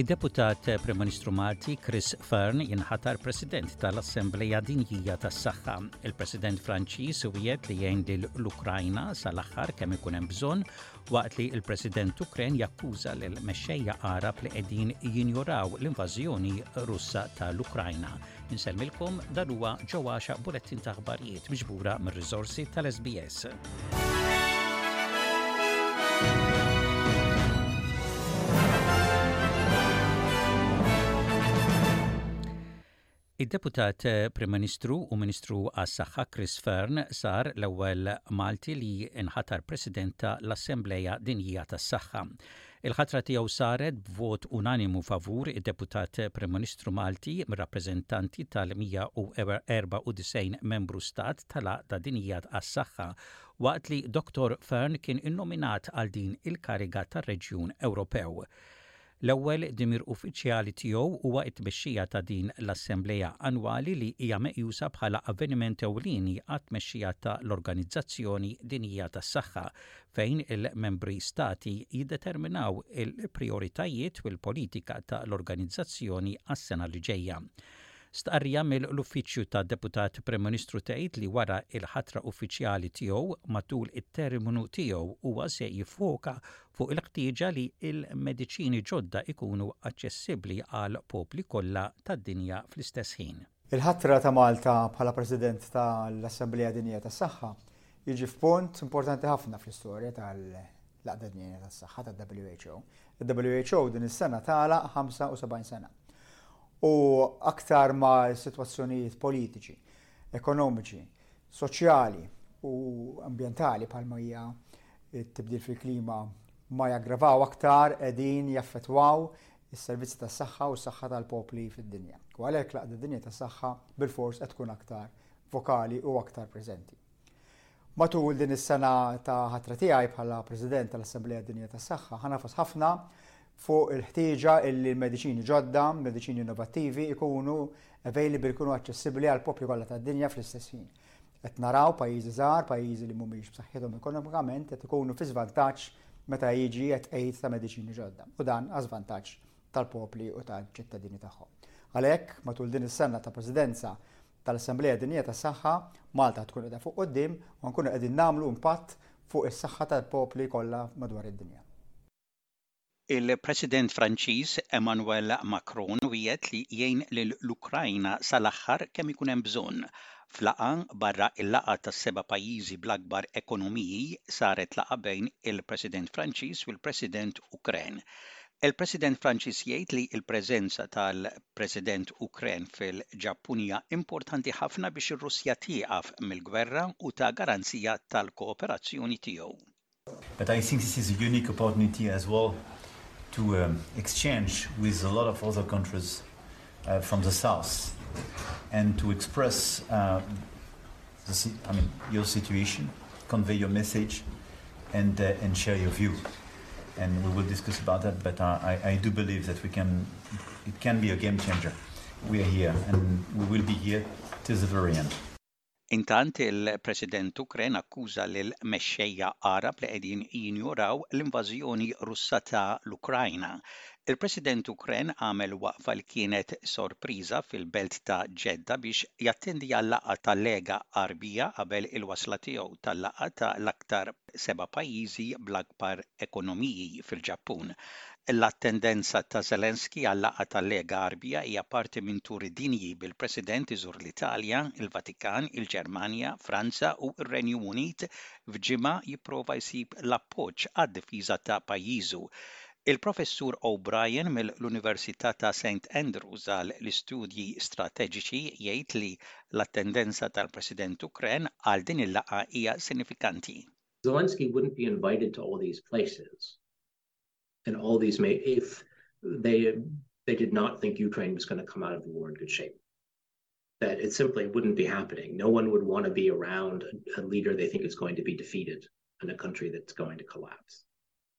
Id-Deputat Prim Ministru Malti Chris Fern jinħatar President tal-Assembleja Dinjija tas-Saħħa. Il-President Franċiż wiegħed li jgħin lil l-Ukrajna sal-aħħar kemm ikun hemm bżonn waqt li l-President Ukren jakkuża lil mexxejja Għarab li qegħdin jinjoraw l-invażjoni Russa tal-Ukrajna. Insemmilkom dan huwa ġewwaxa bulettin ta' aħbarijiet miġbura mir-riżorsi tal-SBS. Id-Deputat Prim Ministru u Ministru għas-Saħħa Chris Fearne sar l-ewwel Malti li nħatar President ta' l-Assemblea Dinjija tas-Saħħa. Il-ħatra tiegħu saret b'vot unanimu favur id-Deputat Prim Ministru Malti mir-rappreżentanti tal-194 Membru Stat ta' l-Għaqda Dinjija għas-Saħħa waqt li Dottor Fearne kien innominat għal din il-kariga tar-Reġjun Ewropew L-ewwel dmir uffiċjali tiegħu huwa t-tmexxija ta' din l-assemblea annwali li hija meqjusa bħala avveniment ewlieni għat-tmexxija ta' l-Organizzazzjoni Dinjija tas-Saħħa, fejn il-membri Stati jiddeterminaw il-prijoritajiet u l-politika ta' l-organizzazzjoni għas-sena li ġejja. Stqarrija mill-Uffiċċju ta' Deputat Prim Ministru tgħid li wara l-ħatra uffiċjali tiegħu, matul it-terminu tiegħu huwa se jiffoka fuq il-ħtieġa li l-mediċini ġodda jkunu aċċessibbli għall-popli kollha tad-dinja fl-istess ħin. Il-ħatra ta' Malta bħala President tal-Assemblea Dinjija tas-Saħħa jiġi f'punt importanti ħafna fl-istorja tal-Għaqda Dinjija tas-Saħħa tad-WHO. Id-WHO din is-sena tagħlaq 75 sena. U aktar ma' sitwazzjonijiet politiċi, ekonomiċi, soċjali u ambjentali bħalma hija t-tibdil fil-klima ma jaggravaw aktar qegħdin jaffettwaw is-servizzi tas-saħħa u s-saħħa tal-popli fid-dinja. U għalhekk l-Għaqda Dinjija tas-Saħħa bilfors qed tkun aktar vokali u aktar preżenti. Matul din is-sena ta' ħatra tiegħi bħala President tal-Assemblea Dinjija tas-Saħħa ħanafas ħafna fuq il-ħtieġa illi l-mediċini ġodda, mediċini innovattivi, ikunu available, ikunu aċċessibbli għall-popli kollha tad-dinja fl-istess ħin. Qed naraw pajjiżi żgħar, pajjiżi li mhumiex b'saħħithom ekonomikament qed ikunu fi żvantaġġ meta jiġi qed tqegħid ta' mediċini ġodda, u dan għal żvantaġġ tal-popli u tal-ċittadini tagħhom. Għalhekk, matul din is-sena ta' Presidenza tal-Assemblea Dinjija tas-Saħħa, Malta tkun qiegħda fuq quddiem u nkunu qegħdin nagħmlu impatt fuq is-saħħa tal-popli kollha madwar id-dinja. Il-President Franċiż Emmanuel Macron wiegħed li jgħin lill-Ukrajna sal-aħħar kemm ikun hemm bżonn, f'laqgħa barra l-laqgħa tas-seba' pajjiżi bl-akbar ekonomiji, saret laqgħa bejn il-President Franċiż u l-President Ukren. Il-President Franċiż jgħid li l-preżenza tal-President Ukren fil-Ġappun hija importanti ħafna biex ir-Russja tieqaf mill-gwerra u ta garanzija tal-kooperazzjoni tiegħu. But I think this is a unique opportunity as well to um, exchange with a lot of other countries uh, from the south and to express uh, the, I mean, your situation, convey your message, and, uh, and share your view. And we will discuss about that, but uh, I, I do believe that we can, it can be a game changer. We are here, and we will be here till the very end. Intant, il-President Ukren akkuża lil mexxejja Għarab li qegħdin jinjoraw l-invażjoni Russa ta' l-Ukrajna. Il-President Ukren għamel waqfa li kienet sorpriża fil-belt ta' Jeddah biex jattendi għal-laqgħa tal-Lega Għarbija qabel il-wasla tiegħu tal-laqgħa ta' l-aktar seba' pajjiżi bl-akbar ekonomiji fil-Ġappun. L-attendenza ta' Zelensky għal-laqgħa tal-Lega Għarbija hija parti minn tour dinji bil-President iżur l-Italja, il-Vatikan, il-Ġermanja, Franza u r-Renju Unit f'ġimgħa jipprova jsib l-appoġġ għad-difiża ta' pajjiżu. Il-Professur O'Brien mill-Università ta' St Andrews għal l-Istudji Strateġiċi jgħid li l-attendenza tal-President Ukren għal din il-laqa hija sinifikanti. Zelensky wouldn't be invited to all these places. and all these may if they they did not think Ukraine was going to come out of the war in good shape. That it simply wouldn't be happening. No one would want to be around a, a leader they think is going to be defeated in a country that's going to collapse.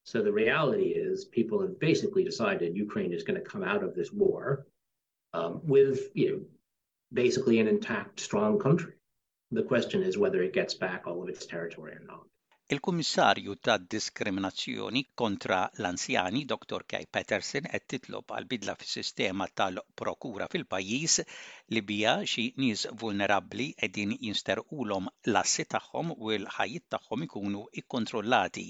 So the reality is, people have basically decided Ukraine is going to come out of this war um, with, you know, basically an intact, strong country. The question is whether it gets back all of its territory or not. Il-Kummissarju tad Diskriminazzjoni kontra l-Anzjani, Dr. Kay Patterson, qed titlob għal bidla fis-sistema tal-prokura fil-pajjiż li biha xi nies vulnerabbli qegħdin jinsterqulhom l-assi tagħhom u l-ħajjiet tagħhom ikunu kkontrollati.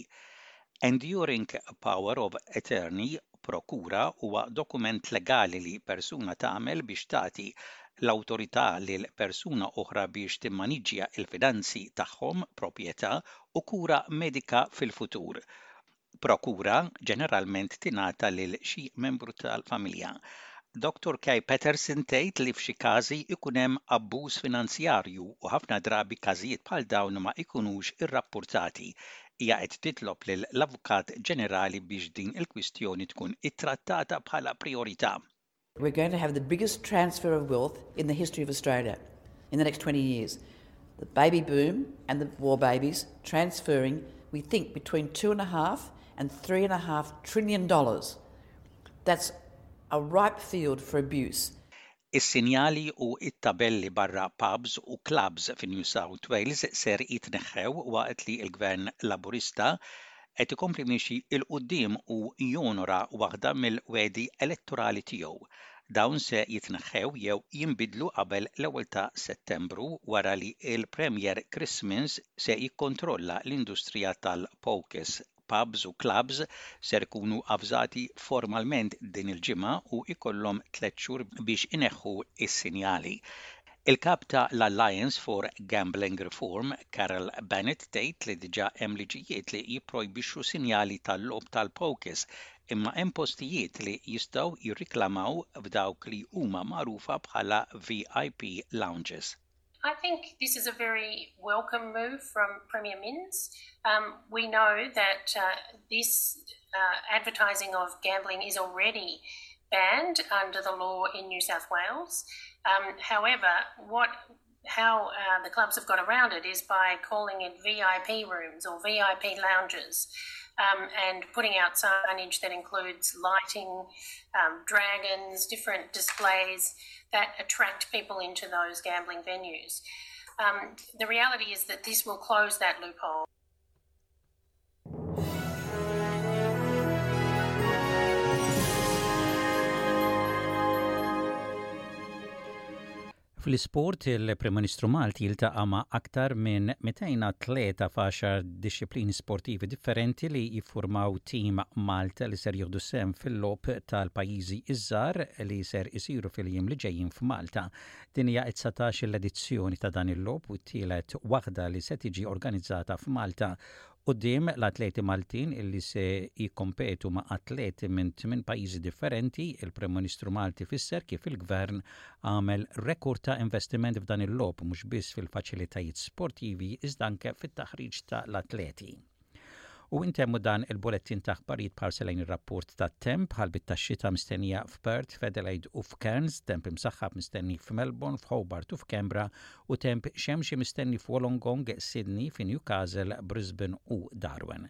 Enduring power of attorney prokura huwa dokument legali li persuna tagħmel biex tagħti l-awtorità lil persuna oħra biex timmaniġġja l-finanzi tagħhom, proprjetà u kura medika fil-futur. Prokura ġeneralment tingħata lil xi membru tal-familja. Dottor Kay Patterson tgħid li f'xi każi jkun hemm abbuż finanzjarju u ħafna drabi każijiet bħal dawn ma jkunux irrappurtati Hija qed titlob lill avukat Ġenerali biex din il-kwistjoni tkun ittrattata bħala priorità. We're going to have the biggest transfer of wealth in the history of Australia in the next 20 years. The baby boom and the war babies transferring, we think, between two and a half and three and a half trillion dollars. That's a ripe field for abuse. Is-sinjali u t-tabelli barra pubs u klabbs fi New South Wales ser jitneħħew waqt li l-Gvern Laburista qed ikompli miexi 'l quddiem u jonora waħda mill-wegħdi elettorali tiegħu. Dawn se jitneħħew jew jinbidlu qabel l-ewwel ta' Settembru wara li l-Premier Chris Minns se jikkontrolla l-industrija tal-pokers pubs u klabbs ser ikunu avżati formalment din il-ġimgħa u jkollhom tliet xhur biex ineħħu s-sinjali. Il-Kap ta' l-Alliance for Gambling Reform, Carol Bennett tgħid li diġà hemm liġijiet li jipprojbixxu sinjali tal-logħob tal-pokis imma hemm postijiet li jistgħu jirriklamaw f'dawk li huma magħrufa bħala VIP lounges. I think this is a very welcome move from Premier Minns. Um, we know that uh, this uh, advertising of gambling is already banned under the law in New South Wales. Um, however, what how uh, the clubs have got around it is by calling it VIP rooms or VIP lounges. Um, and putting out signage that includes lighting, um, dragons, different displays that attract people into those gambling venues. Um, the reality is that this will close that loophole. Fl-isport, il-Prim Ministru Malti jiltaqa' ma' aktar minn 200 atleta f'għaxar dixxiplini sportivi differenti li jiffurmaw tim Malta li ser jieħdu sehem fil-Logħob tal-Pajjiżi ż-Żgħar li ser isiru fil-jiem li ġejjin f'Malta. Din hija t-dsatax-il edizzjoni ta' dan il-Logħob u t-tielet waħda li se tiġi organizzata f'Malta quddiem l-atleti Maltin illi se jikkompetu ma' atleti minn tmien pajjiżi differenti, il-Prim Ministru Malti fisser kif il-Gvern għamel rekord ta' investiment f'dan il-logħob mhux biss fil-faċilitajiet sportivi iżda anke fit-taħriġ ta' l-atleti. U intemmu dan il-bulettin ta' aħbarijiet b'ħarsa lejn ir-rapport tat-temp, ħalbiet tax-xita mistennija f'Perth, f'Adelaide u f'Cairns, temp imsaħħab mistenni f'Melbourne, f'Hobart u f'Canberra u temp xemxi mistenni f'Wollongong, Sydney, fi Newcastle, Brisbane u Darwin.